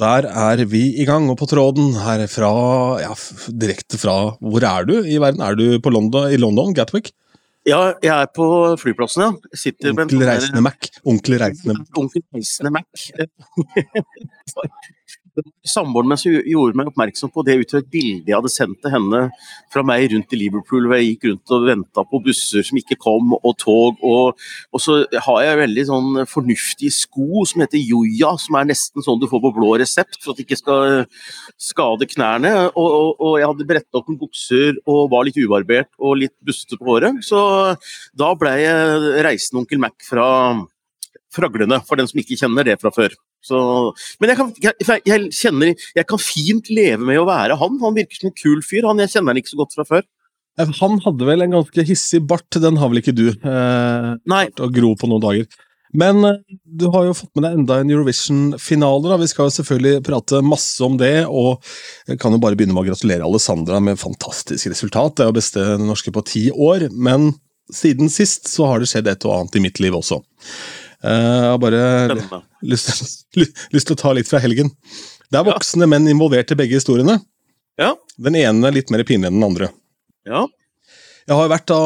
der er vi i gang, og på tråden her fra ja, direkte fra Hvor er du i verden? Er du på London, i London, Gatwick? Ja, jeg er på flyplassen, ja. Sitter Onkel sånn Reisende Mac. Onkel Reisende Mac. Onkel Reisende Mac. Samboeren min gjorde meg oppmerksom på det ut fra et bilde jeg hadde sendt til henne fra meg rundt i Liverpool, hvor jeg gikk rundt og venta på busser som ikke kom, og tog. Og, og så har jeg veldig sånn fornuftige sko som heter Joja, som er nesten sånn du får på blå resept for at det ikke skal skade knærne. Og, og, og jeg hadde bretta opp noen bukser og var litt ubarbert og litt bustete på håret. Så da ble jeg reisende onkel Mac fra Fraglene, for den som ikke kjenner det fra før. Så, men jeg kan, jeg, jeg, kjenner, jeg kan fint leve med å være han. Han virker som en kul fyr. Han, jeg kjenner han ikke så godt fra før. Han hadde vel en ganske hissig bart, den har vel ikke du? Eh, Nei, og gro på noen dager. Men eh, du har jo fått med deg enda en Eurovision-finale. Vi skal jo selvfølgelig prate masse om det, og jeg kan jo bare begynne med å gratulere Alessandra med fantastisk resultat. Det er jo beste norske på ti år, men siden sist så har det skjedd et og annet i mitt liv også. Eh, Jeg har bare lyst, lyst, til å ta litt fra helgen. Det er voksne menn involvert i begge historiene. Ja, Den ene er litt mer pinlig enn den andre. ja. Jeg har vært da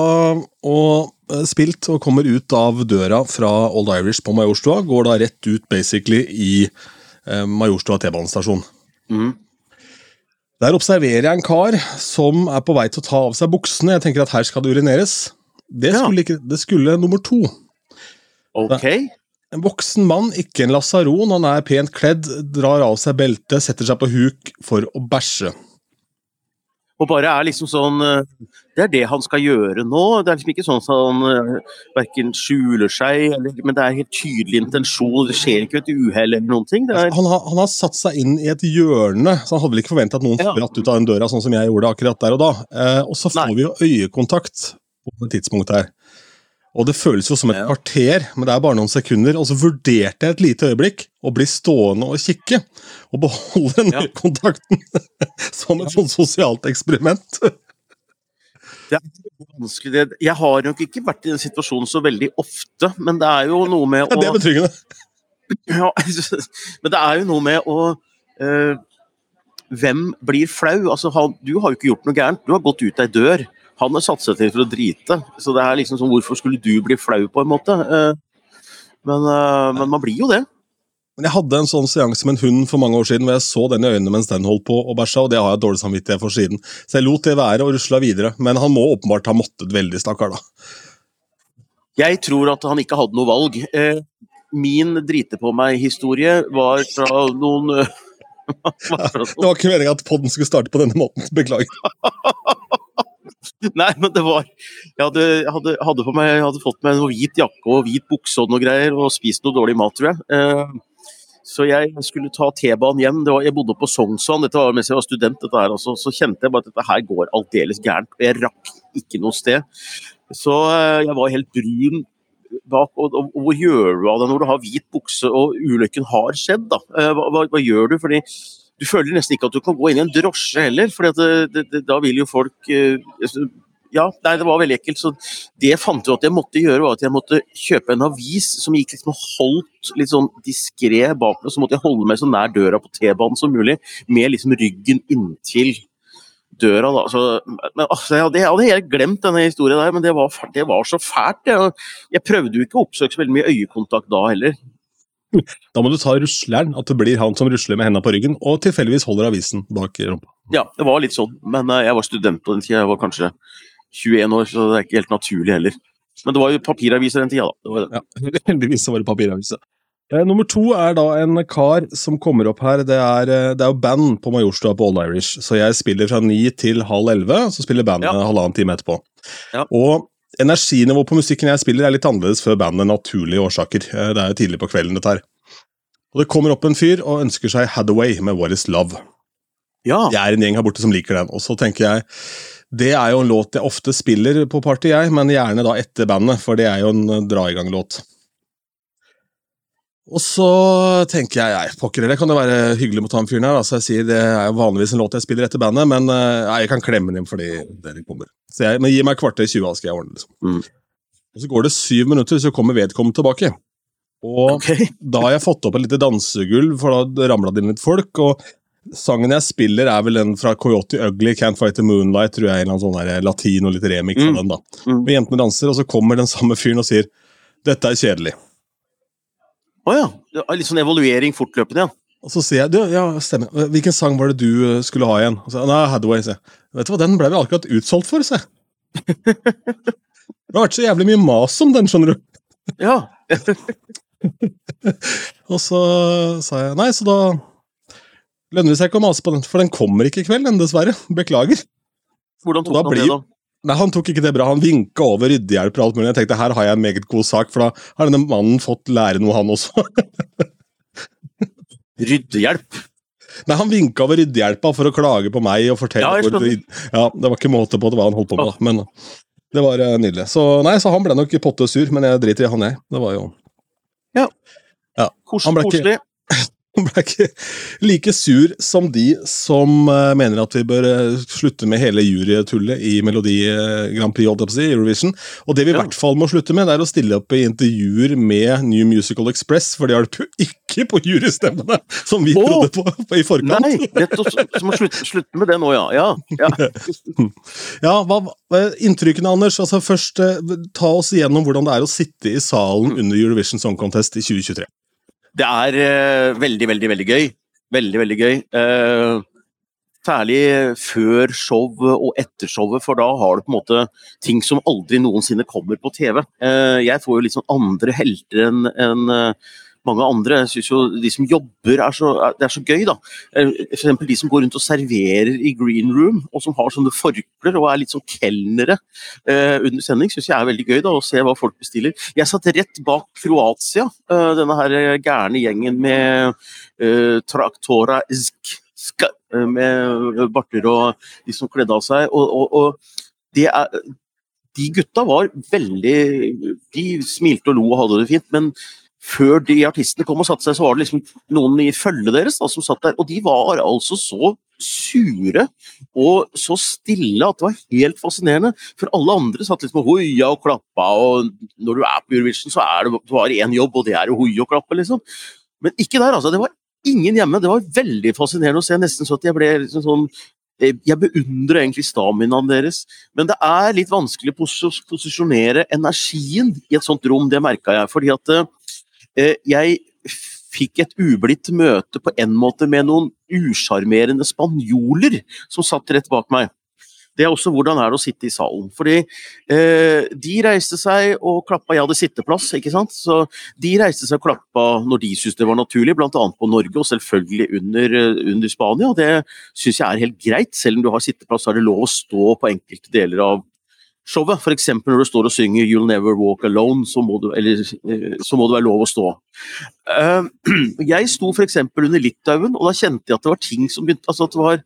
og eh, spilt og kommer ut av døra fra Old Irish på Majorstua. Går da rett ut basically i eh, Majorstua T-banestasjon. Mm. Der observerer jeg en kar som er på vei til å ta av seg buksene. Jeg tenker at her skal det urineres. Det Ja. ikke, det skulle nummer to. Ok. En voksen mann, ikke en lasaron, han er pent kledd, drar av seg beltet, setter seg på huk for å bæsje. Og bare er liksom sånn eh, Det er det han skal gjøre nå. Det er liksom ikke sånn at han uh, verken skjuler seg, eller, men det er helt tydelig intensjon. Det skjer ikke et uhell eller noen ting. Er, Han har, han har satt seg inn i et hjørne, så han hadde vel ikke forventa at noen Ja. spratt ut av den døra, sånn som jeg gjorde akkurat der og da. Eh, og så får Nei. vi jo øyekontakt på et tidspunkt her. Og det føles jo som et kvarter, men det er bare noen sekunder. Og så vurderte jeg et lite øyeblikk å bli stående og kikke, og beholde den Ja. øyekontakten som et sånt sosialt eksperiment. det er vanskelig. Jeg har nok ikke vært i den situasjonen så veldig ofte, men det er jo noe med Ja, det er betryggende. ja, Men det er jo noe med å eh, Hvem blir flau? Altså, du har jo ikke gjort noe gærent. Du har gått ut ei dør. Han har satt seg til for å drite. Så det er liksom sånn, hvorfor skulle du bli flau, på en måte? Eh, men, eh, men man blir jo det. Men jeg hadde en sånn seanse med en hund for mange år siden, hvor jeg så den i øynene mens den holdt på å bæsja, og det har jeg dårlig samvittighet for siden. Så jeg lot det være og rusla videre. Men han må åpenbart ha måttet veldig, stakkar, da. Jeg tror at han ikke hadde noe valg. Eh, min drite på meg-historie var fra noen ja, Det var ikke meningen at podden skulle starte på denne måten. Beklager. Nei, men det var Jeg hadde, hadde, hadde, meg, hadde fått meg noe hvit jakke og hvit bukse og noe greier, og spist noe dårlig mat, tror jeg. Eh, så jeg skulle ta T-banen hjem. Var, jeg bodde på Sognsvann, dette var mens jeg var student. dette her, altså, Så kjente jeg bare at dette her går aldeles gærent. og Jeg rakk ikke noe sted. Så eh, jeg var helt brun bak. Og, og, og hvor gjør du av det når du har hvit bukse og ulykken har skjedd? da? Eh, hva, hva, hva gjør du? Fordi du føler nesten ikke at du kan gå inn i en drosje heller, for da vil jo folk eh, ja, nei, det var veldig ekkelt. Så det jeg fant ut at jeg måtte gjøre, var at jeg måtte kjøpe en avis som gikk liksom holdt litt sånn diskré bak meg. Så måtte jeg holde meg så nær døra på T-banen som mulig, med liksom ryggen inntil døra. da. Så, men altså, jeg, hadde, jeg hadde helt glemt denne historien der, men det var, det var så fælt. Jeg, jeg prøvde jo ikke å oppsøke så veldig mye øyekontakt da heller. Da må du ta rusleren, at det blir han som rusler med hendene på ryggen, og tilfeldigvis holder avisen bak rumpa. Ja, det var litt sånn, men eh, jeg var student på den tida. Jeg var kanskje 21 år, så det er ikke helt naturlig heller. Men det var jo papiraviser den tida, da. Det var det. Ja, Heldigvis så var det papiraviser. Eh, nummer to er da en kar som kommer opp her. Det er, eh, det er jo band på Majorstua på Old Irish, så jeg spiller fra ni til halv elleve, så spiller bandet Ja. halvannen time etterpå. Ja. Og energinivået på musikken jeg spiller er litt annerledes før bandet, naturlige årsaker. Eh, Det er jo tidlig på kvelden dette her. Og det kommer opp en fyr og ønsker seg Hathaway med What Is Love. Ja, Jeg er en gjeng her borte som liker den, og så tenker jeg det er jo en låt jeg ofte spiller på party, jeg, men gjerne da etter bandet, for det er jo en eh, dra-i-gang-låt. Og så tenker jeg nei, pokker heller, kan det være hyggelig mot han fyren her. Altså jeg sier Det er jo vanligvis en låt jeg spiller etter bandet, men eh, nei, jeg kan klemme den inn fordi dere kommer. Så jeg, men gi meg kvarter 20, så skal jeg ordne det. Liksom. Mm. Og Så går det syv minutter, så kommer vedkommende tilbake. Og okay. da har jeg fått opp et lite dansegulv, for da ramla det inn litt folk. og Sangen jeg spiller, er vel den fra Coyote Ugly, Can't Fight the Moonlight, tror jeg. En sånn der latin og litt remix av Mm. den. da. Mm. Og Jentene danser, og så kommer den samme fyren og sier 'Dette er kjedelig'. Å ja. Er Litt sånn evaluering fortløpende igjen. Og så sier jeg du, ja, stemmer. Hvilken sang var det du eh, skulle ha igjen? Og så, Nei, Hathaway, sier jeg. Vet du hva, den ble vi akkurat utsolgt for, sier jeg. Det har vært så jævlig mye mas om den, skjønner du. Ja. Og så sa jeg nei, så da lønner det seg ikke å mase på den, for den kommer ikke i kveld, den, dessverre. Beklager. Hvordan tok han han det, da? Nei, Han tok ikke det bra. Han vinka over ryddehjelp og alt mulig. Jeg tenkte her har jeg en meget god sak, for da har denne mannen fått lære noe, han også. Ryddehjelp. Nei, Han vinka over ryddehjelpa for å klage på meg og fortelle Ja, hvor skjønner. Ja, Det var ikke måte på hva han holdt på med, da, men det var eh, nydelig. Så nei, så han ble nok potte sur, men jeg driter i han, jeg. Det var jo Ja. Han ble ikke- Han ble ikke like sur som de som eh, mener at vi bør eh, slutte med hele jurytullet i Melodi eh, Grand Prix, holdt jeg Eurovision. Og det vi i Ja. hvert fall må slutte med, det er å stille opp i intervjuer med New Musical Express, for de hjalp jo ikke på jurystemmene, som vi oh, trodde på, på i forkant. Nei, nettopp. Så må slutte, slutte med det nå, ja. ja. ja. Ja, hva, Inntrykkene, Anders. altså Først ta oss igjennom hvordan det er å sitte i salen under Eurovision Song Contest i 2023. Det er eh, veldig, veldig, veldig gøy. Veldig, veldig gøy. Eh, særlig før show og etter showet, for da har du på en måte ting som aldri noensinne kommer på TV. Eh, jeg får jo sånn andre helter enn en, mange andre. Jeg synes jo de som jobber, er så, det er så gøy, da. F.eks. For eksempel de som går rundt og serverer i green room, og som har sånne forkler og er litt sånn kelnere eh, under sending, syns jeg er veldig gøy da, å se hva folk bestiller. Jeg satt rett bak Kroatia, eh, denne her gærne gjengen med eh, Traktora Zk, eh, med barter og de som kledde av seg. Og, og, og det er, de gutta var veldig De smilte og lo og hadde det fint, men før de artistene kom og satte seg, så var det liksom noen i følget deres da, som satt der. Og de var altså så sure og så stille at det var helt fascinerende. For alle andre satt liksom og hoia og klappa, og når du er på Eurovision, så er det bare én jobb, og det er å hoie og klappe, liksom. Men ikke der, altså. Det var ingen hjemme. Det var veldig fascinerende å se, nesten så at jeg ble liksom sånn jeg beundrer egentlig staminaen deres, men det er litt vanskelig å pos posisjonere energien i et sånt rom, det merka jeg. Fordi at eh, jeg fikk et ublidt møte på en måte med noen usjarmerende spanjoler som satt rett bak meg. Det er også hvordan er det å sitte i salen. Fordi eh, de reiste seg og klappa, jeg hadde sitteplass, ikke sant. Så de reiste seg og klappa når de syntes det var naturlig, bl.a. på Norge og selvfølgelig under, eh, under Spania. Det syns jeg er helt greit. Selv om du har sitteplass, så er det lov å stå på enkelte deler av showet. F.eks. når du står og synger 'You'll Never Walk Alone', så må, du, eller, eh, så må det være lov å stå. Eh, jeg sto f.eks. under Litauen, og da kjente jeg at det var ting som begynte altså at det var,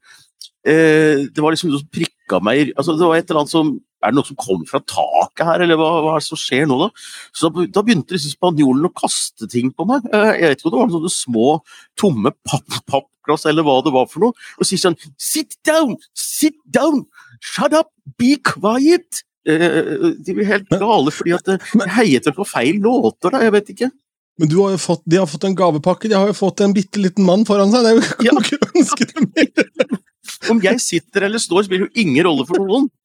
eh, det var liksom noe som prikka meg altså Det var et eller annet som Er det noe som kommer fra taket her, eller hva, hva er det som skjer nå, da? Så da, begynte disse spanjolene å kaste ting på meg. Jeg vet ikke om det var sånne små, tomme papp, pappglass eller hva det var for noe. Og sier sånn Sit down! Sit down! Shut up! Be quiet! Eh, de blir helt gale fordi at jeg heiet vel på feil låter, da. Jeg vet ikke. Men du har fått, de har fått en gavepakke, de har jo fått en bitte liten mann foran seg. Det er jo kan Ja. ikke ønske dem mer. Om jeg sitter eller står, spiller jo ingen rolle for noen.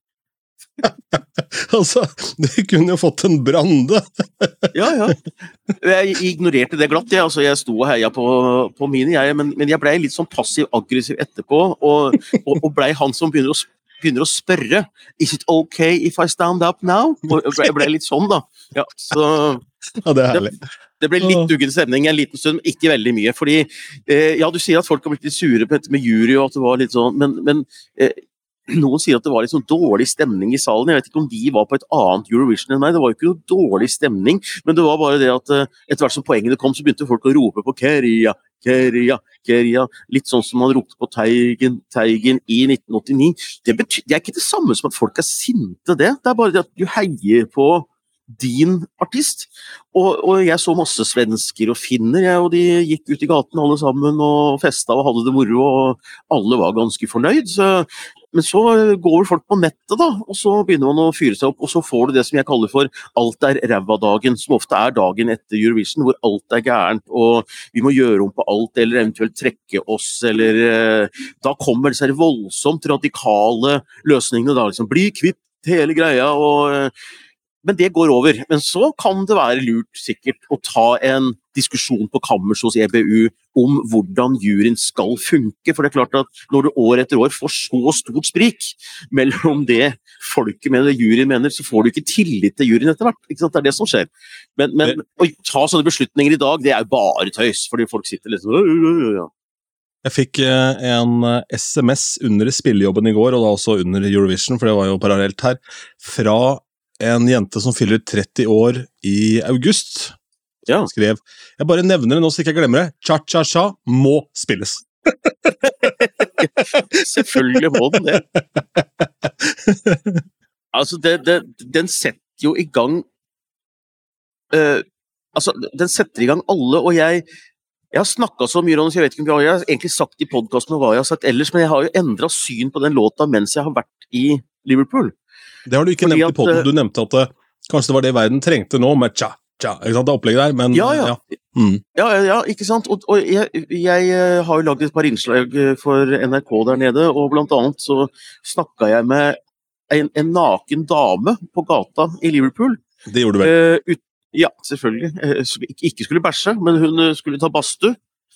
Altså, de kunne jo fått en brande. Ja, ja. Jeg ignorerte det glatt. Jeg, altså, jeg sto og heia på, på mine, jeg, men, men jeg blei litt sånn passiv-aggressiv etterpå. Og, og, og blei han som begynner å, begynner å spørre Is it okay if I stand up now? Og jeg ble, litt sånn, da. Ja, så Ja, det er herlig. det ble litt uggen stemning en liten stund, men ikke veldig mye. Fordi eh, Ja, du sier at folk har blitt litt sure på dette med jury, og at det var litt sånn, men, men eh, noen sier at det var litt sånn dårlig stemning i salen. Jeg vet ikke om de var på et annet Eurovision enn meg. Det var jo ikke noe dårlig stemning, men det var bare det at eh, etter hvert som poengene kom, så begynte folk å rope på Keria, Keria, Keria. Litt sånn som man ropte på Teigen, Teigen i 1989. Det, betyr, det er ikke det samme som at folk er sinte, det. Det er bare det at du heier på din artist. Og, og, jeg så masse svensker og finner, jeg, og de gikk ut i gaten alle sammen og festa og hadde det moro, og alle var ganske fornøyd. Så, men så går folk på nettet, da, og så begynner man å fyre seg opp, og så får du det som jeg kaller for alt er ræva-dagen, som ofte er dagen etter Eurovision, hvor alt er gærent, og vi må gjøre om på alt, eller eventuelt trekke oss, eller eh, Da kommer disse voldsomt radikale løsningene, da, liksom bli kvitt hele greia. og eh, men det går over. Men så kan det være lurt sikkert å ta en diskusjon på kammers hos EBU om hvordan juryen skal funke. For det er klart at når du år etter år får så stort sprik mellom det folket mener og juryen mener, så får du ikke tillit til juryen etter hvert. Det er det som skjer. Men, men å ta sånne beslutninger i dag, det er jo bare tøys. Fordi folk sitter liksom jeg fikk eh, en SMS eh, under spillejobben i går, og da også under Eurovision, for det var jo parallelt her, fra en jente som fyller 30 år i august. Ja. Skrev Jeg bare nevner det nå så ikke jeg glemmer det. Cha-cha-cha må spilles. Selvfølgelig må den det. Altså, det, det, den setter jo i gang uh, Altså, den setter i gang alle, og jeg jeg har snakka så mye om så jeg vet ikke hva jeg har egentlig sagt i podkasten og hva jeg har sagt ellers, men jeg har jo endra syn på den låta mens jeg har vært i Liverpool. Det har du ikke Fordi nevnt i poden. Eh, du nevnte at det, eh, kanskje det var det verden trengte nå, med cha, cha, ikke sant, det opplegget der, men Ja, ja. Ja, mm. ja, ja ikke sant. Og, og jeg, jeg, eh, har jo lagd et par innslag for NRK der nede, og blant annet så snakka jeg med en, en, naken dame på gata i Liverpool. Det gjorde du vel? Uh, ut, ja, selvfølgelig. Ikke skulle bæsje, men hun skulle ta badstue.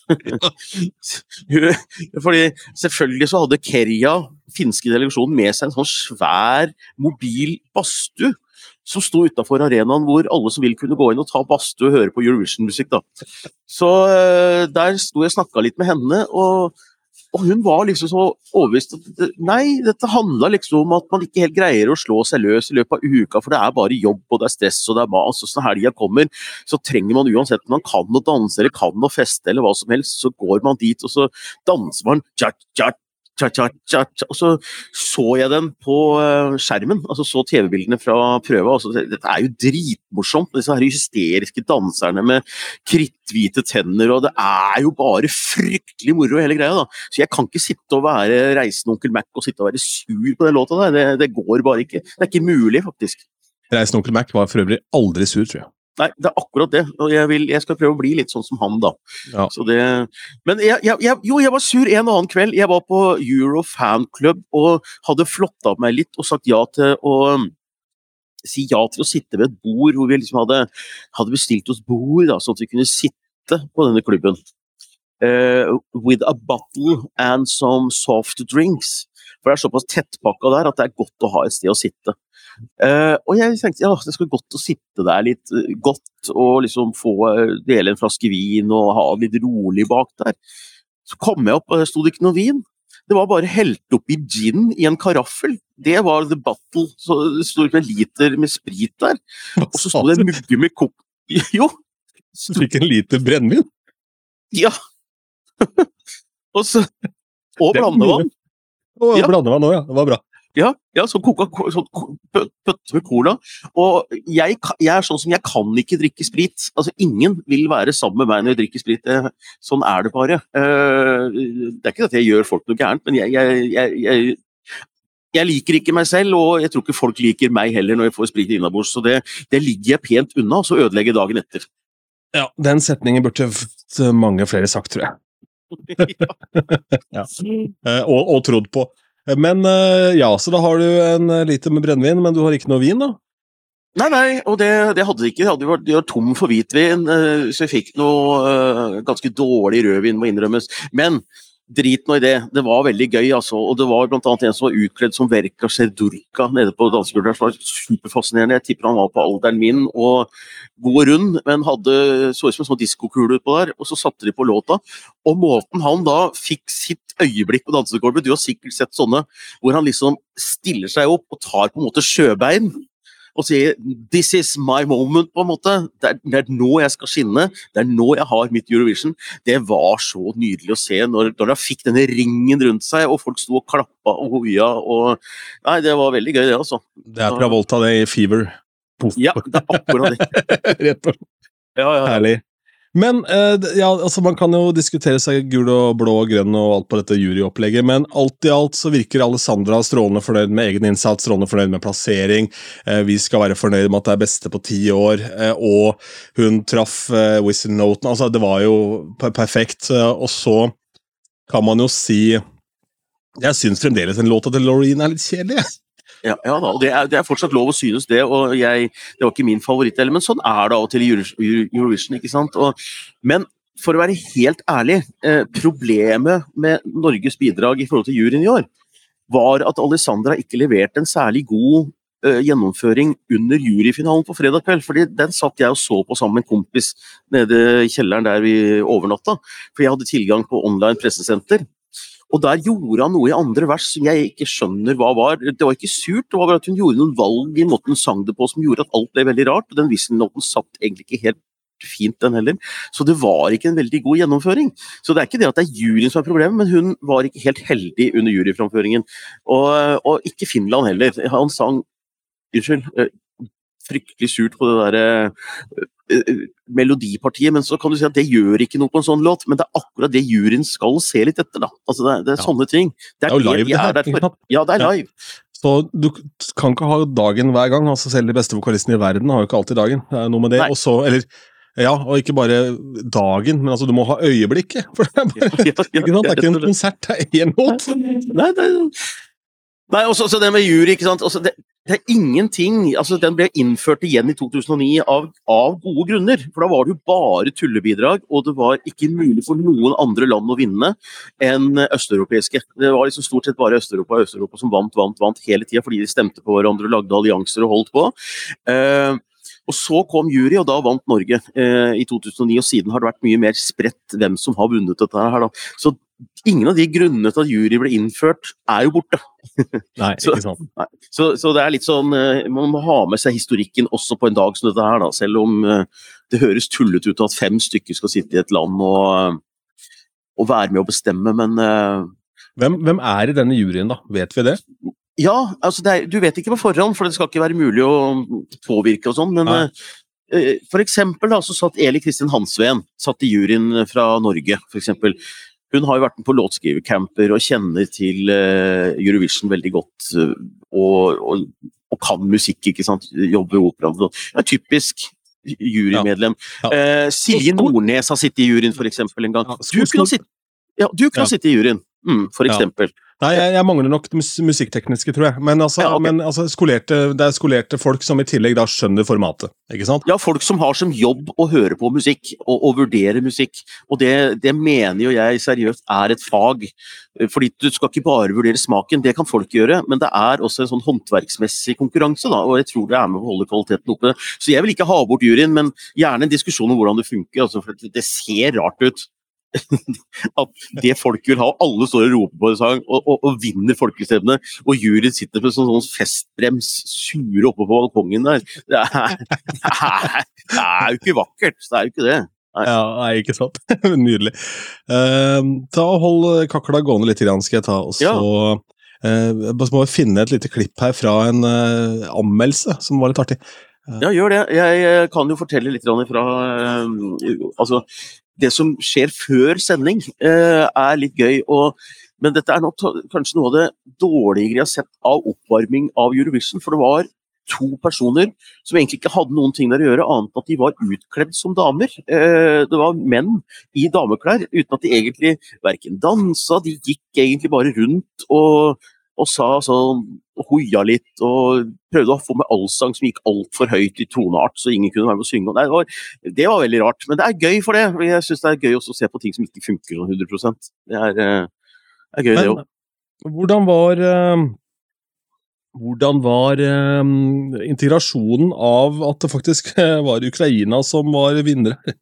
Fordi selvfølgelig så hadde Kerja, finske delegasjonen, med seg en sånn svær mobil badstue som sto utafor arenaen hvor alle som vil kunne gå inn og ta badstue og høre på Eurovision-musikk. Så uh, der sto jeg og snakka litt med henne, og og hun var liksom så overbevist at nei, dette handla liksom om at man ikke helt greier å slå seg løs i løpet av uka, for det er bare jobb og det er stress og det er mas. Og så når helga kommer, så trenger man uansett om man kan å danse eller kan å feste eller hva som helst, så går man dit og så danser man tjat, tjat, Cha, cha, cha, og så så jeg den på eh, skjermen, altså så TV-bildene fra prøva. Altså, dette er jo dritmorsomt, disse her hysteriske danserne med kritthvite tenner. og Det er jo bare fryktelig moro, hele greia. da. Så jeg kan ikke sitte og være reisende onkel Mac og sitte og være sur på den låta der. Det, det går bare ikke. Det er ikke mulig, faktisk. Reisende onkel Mac var for øvrig aldri sur, tror jeg. Nei, det er akkurat det. Og jeg, vil, jeg skal prøve å bli litt sånn som han, da. Ja. Det, men jeg, jeg, jo, jeg var sur en annen kveld. Jeg var på Euro fanclub og hadde flotta meg litt og sagt ja til å um, si ja til å sitte ved et bord hvor vi liksom hadde, hadde bestilt oss bord, da, sånn at vi kunne sitte på denne klubben. Uh, with a bottle and some soft drinks. For det er såpass tettpakka der at det er godt å ha et sted å sitte. Uh, og jeg tenkte ja, det skulle godt å sitte der litt uh, godt og liksom få uh, dele en flaske vin og ha det litt rolig bak der. Så kom jeg opp, og der sto det ikke noe vin. Det var bare helt oppi gin i en karaffel. Det var the battle. Så det sto ikke en liter med sprit der. Og så sto det en mugge med kok... Jo! Du fikk en liter brennevin? Ja. og så Og blandevann. Og ja. meg nå, ja. Det var bra. Ja, ja sånn, bøtte med cola. Og jeg, jeg, er sånn som jeg kan ikke drikke sprit. Altså, ingen vil være sammen med meg når jeg drikker sprit. Sånn er det bare. Eh, det er ikke at jeg gjør folk noe gærent, men jeg, jeg, jeg liker ikke meg selv, og jeg tror ikke folk liker meg heller når jeg får sprit innabords. Så det, det, ligger jeg pent unna, og så ødelegger dagen etter. Ja, den setningen burde mange flere sagt, tror jeg. ja. Eh, og, og trodd på. Men eh, ja, så da har du en eh, liter med brennevin, men du har ikke noe vin, da? Nei, nei, og det, det hadde de ikke. De hadde vært, de var tom for hvitvin, så jeg fikk noe ganske dårlig rødvin, må innrømmes. Men Drit nå i det. Det var veldig gøy, altså. Og det var bl.a. en som var utkledd som Verka Serdurka nede på dansegulvet. Det var superfascinerende. Jeg tipper han var på alderen min og god rund, men hadde så ut som en sånn diskokule utpå der. Og så satte de på låta. Og måten han da fikk sitt øyeblikk på dansegulvet Du har sikkert sett sånne hvor han liksom stiller seg opp og tar på en måte sjøbein og sier 'this is my moment', på en måte. Det er, det er, nå jeg skal skinne. Det er nå jeg har mitt Eurovision. Det var så nydelig å se når, når han fikk denne ringen rundt seg, og folk sto og klappa og hoia. Og, nei, det var veldig gøy, det, altså. Det er Travolta, det, i Fever. Ja, det er akkurat det. Rett på. Ja, ja, ja. Herlig. Men eh, ja, altså man kan jo diskutere seg gul og blå og grønn og alt på dette juryopplegget, men alt i alt så virker Alessandra strålende fornøyd med egen innsats, strålende fornøyd med plassering. Eh, vi skal være fornøyd med at det er beste på ti år, eh, og hun traff eh, whistle-noten. Altså, det var jo perfekt. Og så kan man jo si Jeg syns fremdeles en låt til Laureen er litt kjedelig. Ja, ja da, og det er, det er fortsatt lov å synes det, og jeg, det var ikke min favoritt men sånn er det av og til i Euro- Euro- Eurovision. ikke sant? Og, men for å være helt ærlig, eh, problemet med Norges bidrag i forhold til juryen i år, var at Alessandra ikke leverte en særlig god eh, gjennomføring under juryfinalen på fredag kveld. fordi Den satt jeg og så på sammen med en kompis nede i kjelleren der vi overnatta. For jeg hadde tilgang på online pressesenter. Og der gjorde han noe i andre vers som jeg ikke skjønner hva var. Det var ikke surt, det var bare at hun gjorde noen valg i måten hun sang det på som gjorde at alt ble veldig rart. og Den whistle-noten satt egentlig ikke helt fint, den heller. Så det var ikke en veldig god gjennomføring. Så det er ikke det at det er juryen som er problemet, men hun var ikke helt heldig under juryframføringen. Og, og ikke Finland heller. Han sang Unnskyld. Eh, Fryktelig surt på det derre eh, melodipartiet, men så kan du si at det gjør ikke noe på en sånn låt, men det er akkurat det juryen skal se litt etter, da. Altså det, er- det er Ja. sånne ting. Det er jo live, de det her. Ja, det er Ja. Så du kan ikke ha dagen hver gang. altså Selv de beste vokalistene i verden har jo ikke alltid dagen. Det er noe med det. Nei. Og så, eller, ja, og ikke bare dagen, men altså du må ha øyeblikket. For det er, bare, Ja, ja, ikke? Det er ikke en konsert, det er én låt. Nei, det Nei, også, så det med jury, ikke sant. Også, det, det er ingenting altså Den ble innført igjen i 2009 av, av gode grunner. For da var det jo bare tullebidrag, og det var ikke mulig for noen andre land å vinne enn østeuropeiske. Det var liksom stort sett bare Østeuropa og Østeuropa som vant, vant, vant hele tida fordi de stemte på hverandre og lagde allianser og holdt på. Uh, og Så kom jury, og da vant Norge eh, i 2009. og Siden har det vært mye mer spredt hvem som har vunnet dette. her da. Så ingen av de grunnene til at jury ble innført, er jo borte. Nei, Så- ikke sant. Nei. Så, så det er litt sånn eh, Man må ha med seg historikken også på en dag som dette her, da. Selv om eh, det høres tullete ut at fem stykker skal sitte i et land og, eh, og være med å bestemme, men Hvem, hvem er i denne juryen, da? Vet vi det? Ja, altså det er, du vet ikke på forhånd, for det skal ikke være mulig å påvirke og sånn, men Nei. for eksempel da, så satt Eli Kristin Hansveen satt i juryen fra Norge, for eksempel. Hun har jo vært med på låtskrivercamper og kjenner til eh, Eurovision veldig godt. eh, og, og, og kan musikk, ikke sant. Jobber i operaen. Ja, typisk jurymedlem. Ja. Eh, Silje Nordnes har sittet i juryen, for eksempel, en gang. Ja, Du kunne sitte sitt- ja, du ha Ja. sittet i juryen, mm, for Ja. eksempel. Nei, jeg, jeg mangler nok det mus musikktekniske, tror jeg. Men, altså, Ja, okay. men altså, skolerte, det er skolerte folk som i tillegg da skjønner formatet. ikke sant? Ja, folk som har som jobb å høre på musikk og, og vurdere musikk. Og det, det mener jo jeg seriøst er et fag. Fordi du skal ikke bare vurdere smaken, det kan folk gjøre, men det er også en sånn håndverksmessig konkurranse, da, og jeg tror det er med å holde kvaliteten oppe. Så jeg vil ikke ha bort juryen, men gjerne en diskusjon om hvordan det funker. Altså, for det ser rart ut. at det folk vil ha, alle står og roper på en sang og, og, og vinner folkestemmene, og juryen sitter med sånn, sånn festbrems sure oppe på balkongen der. Det er, det er, det er jo ikke vakkert, det er jo ikke det. Ja, nei, ikke sant? Nydelig. Uh, ta og Hold kakla gående litt, skal jeg ta. Og så Ja. Uh, må vi finne et lite klipp her fra en uh, anmeldelse som var litt artig. Ja, gjør det. Jeg eh, kan jo fortelle litt fra eh, Altså, det som skjer før sending, eh, er litt gøy. Og, men dette er nok kanskje noe av det dårligere jeg har sett av oppvarming av Eurovision. For det var to personer som egentlig ikke hadde noen ting der å gjøre, annet enn at de var utkledd som damer. Eh, det var menn i dameklær, uten at de egentlig verken dansa, de gikk egentlig bare rundt og, og sa sånn hoia litt og prøvde å få med allsang som gikk altfor høyt i toneart, så ingen kunne være med å synge. Det, var, det var veldig rart, men det er gøy for det. Jeg syns det er gøy å se på ting som ikke funker sånn 100% Det er, eh, er gøy, det Men òg. hvordan var eh, hvordan var eh, integrasjonen av at det faktisk var Ukraina som var vinnere?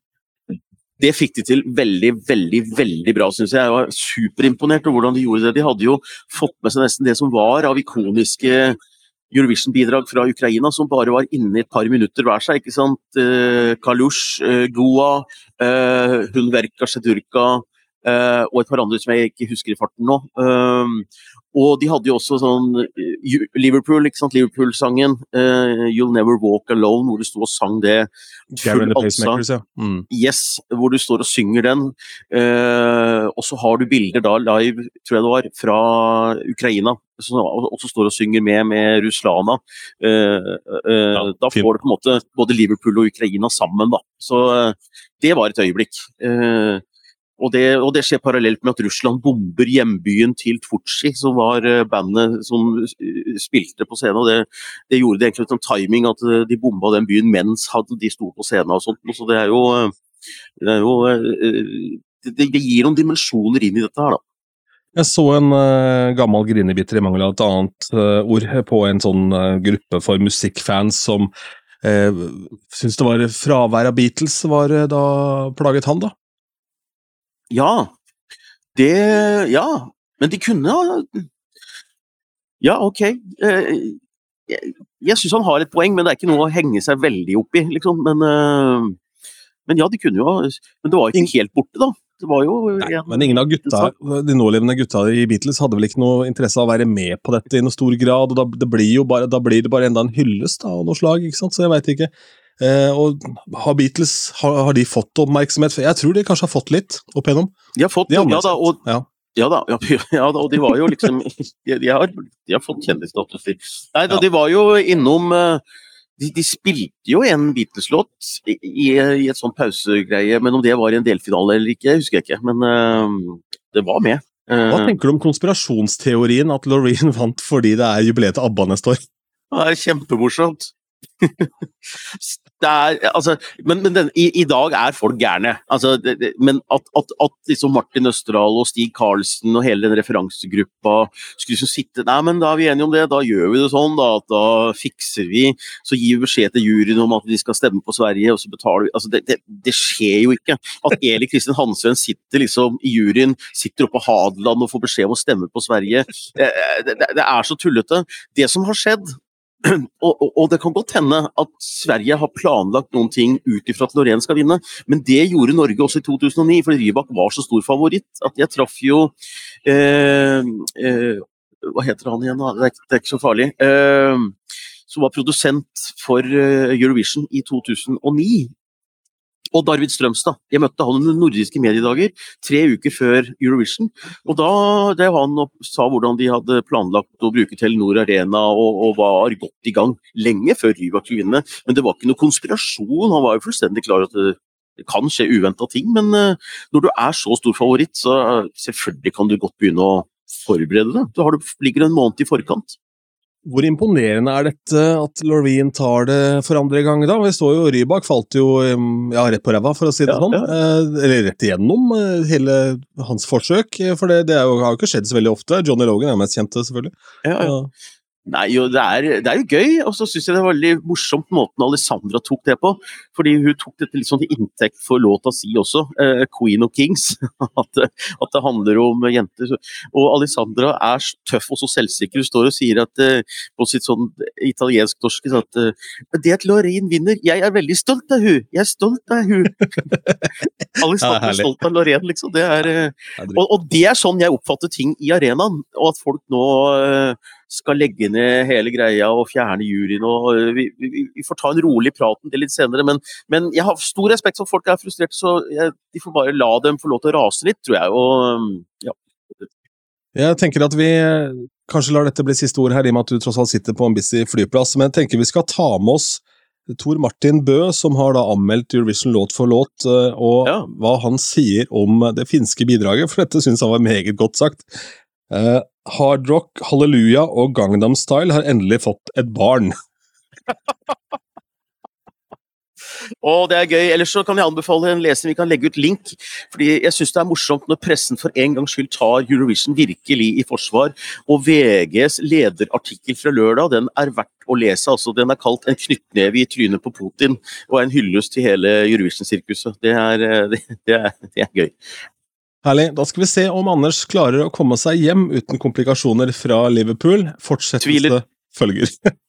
Det fikk de til veldig, veldig veldig bra, syns jeg. Jeg var superimponert over hvordan de gjorde det. De hadde jo fått med seg nesten det som var av ikoniske Eurovision-bidrag fra Ukraina, som bare var inne i et par minutter hver seg. ikke sant? Eh, Kalush, eh, Goa, Hunverka, Sjedurka, eh, og et par andre som jeg ikke husker i farten nå. Um, og de hadde jo også sånn eh, Liverpool, ikke sant, Liverpool-sangen uh, 'You'll Never Walk Alone', hvor du sto og sang det. Pacemakers, ja. Mm. Yes, hvor du står og synger den. Og så har du bilder da live, tror jeg det var, fra Ukraina. Som også står og synger med med Ruslana. Da får du på en måte både Liverpool og Ukraina sammen, da. Så det var et øyeblikk. Og det, og det, skjer parallelt med at Russland bomber hjembyen til Tvutsi, som var eh, bandet som eh, spilte på scenen. og Det, det gjorde det egentlig en timing at eh, de bomba den byen mens de sto på scenen. og sånt. Så det er jo, det, er jo det, gir noen dimensjoner inn i dette her, da. Jeg så en uh, gammel grinebiter i mangel av et annet uh, ord på en sånn uh, gruppe for musikkfans som uh, syntes det var fravær av Beatles var da plaget han, da? Ja. Det Ja. Men de kunne Ja, ok. Eh, jeg, jeg syns han har et poeng, men det er ikke noe å henge seg veldig opp i, liksom. Men, eh, men ja, de kunne jo Men det var ikke helt borte, da. Det var jo Nei, Men ingen av gutta, de nålevende gutta i Beatles hadde vel ikke noe interesse av å være med på dette i noe stor grad, og da, det blir bare, da blir det bare enda en hyllest av noe slag, ikke sant, så jeg veit ikke. Eh, og har Beatles har, har, de fått oppmerksomhet? Jeg tror de kanskje har fått litt opp igjennom. De har fått, de ja da, og, ja. Ja da, ja, ja da, og de var jo liksom De, har, de har, fått kjendisstatus. Nei da, de var jo innom eh, de, de spilte jo en Beatles-låt i, i, et sånn pausegreie, men om det var i en delfinale eller ikke, husker jeg ikke. Men uh, det var med. Uh, Hva tenker du om konspirasjonsteorien at Loreen vant fordi det er jubileet til ABBA neste år? Det er kjempemorsomt. Er, altså, men, men den, i, i, dag er folk gærne. Altså, men at, at, at liksom Martin Østerdal og Stig Karlsen og hele den referansegruppa skulle liksom sitte Nei, men da er vi enige om det, da gjør vi det sånn, da. Da fikser vi. Så gir vi beskjed til juryen om at de skal stemme på Sverige, og så betaler vi altså, det, det, skjer jo ikke. At Eli Kristin Hansøen sitter liksom i juryen, sitter oppe på Hadeland og får beskjed om å stemme på Sverige. Det er så tullete. Det som har skjedd, og, og, det kan godt hende at Sverige har planlagt noen ting ut ifra at Lorén skal vinne, men det gjorde Norge også i 2009, fordi Rybak var så stor favoritt. at Jeg traff jo eh, eh, Hva heter han igjen? Det er, det er ikke så farlig. Eh, som var produsent for eh, Eurovision i 2009 og Arvid Strømstad. Jeg møtte han under nordiske mediedager tre uker før Eurovision. og Da drev han og sa hvordan de hadde planlagt å bruke Telenor Arena og, og var godt i gang lenge før Rybak skulle vinne. Men det var ikke noe konspirasjon. Han var jo fullstendig klar at det, det kan skje uventa ting. Men uh, når du er så stor favoritt, så uh, selvfølgelig kan du godt begynne å forberede deg. Du, har, ligger en måned i forkant. Hvor imponerende er dette at Loreen tar det for andre gang, da? Vi så jo Rybak falt jo ja, rett på ræva, for å si det ja, sånn. Ja. Eh, eller rett igjennom eh, hele hans forsøk, for det, det jo, har jo ikke skjedd så veldig ofte. Johnny Logan er mest kjente, selvfølgelig. Ja, ja. Nei, jo, det, er, det er jo gøy, og så syns jeg det er veldig morsomt måten Alessandra tok det på. Fordi hun tok dette litt sånn til inntekt for låta si også, eh, 'Queen of Kings'. at, at, det handler om jenter. Og Alessandra er tøff og så selvsikker. Hun står og sier at, eh, på sitt sånn italiensk-norske at eh, 'Det at Lorraine vinner, jeg er veldig stolt av hun, Jeg er stolt av hun. Alessandra er stolt av Lorraine, liksom. Det er, og, og, det er sånn jeg oppfatter ting i arenaen. Og at folk nå skal legge ned hele greia og fjerne juryen. og vi, vi, vi får ta en rolig prat om det litt senere, men, men, jeg har stor respekt for at folk er frustrerte, så jeg, de får bare la dem få lov til å rase litt, tror jeg. og ja. Jeg tenker at vi kanskje lar dette bli siste ord her, i og med at du tross alt sitter på en busy flyplass, men jeg tenker vi skal ta med oss Tor Martin Bø, som har da anmeldt Eurovision låt for låt, øh, og ja. hva han sier om det finske bidraget, for dette syns han var meget godt sagt. Uh, Hardrock, Halleluja og Gangnam Style har endelig fått et barn. Og det er gøy. Ellers så kan jeg anbefale en leser vi kan legge ut link. fordi Jeg syns det er morsomt når pressen for en gangs skyld tar Eurovision virkelig i forsvar. Og VGs lederartikkel fra lørdag den er verdt å lese. altså Den er kalt 'En knyttneve i trynet på Putin' og er en hyllest til hele Eurovision-sirkuset. Det, det, det, det, er gøy. Herlig. Da skal vi se om Anders klarer å komme seg hjem uten komplikasjoner fra Liverpool. Fortsettelse følger.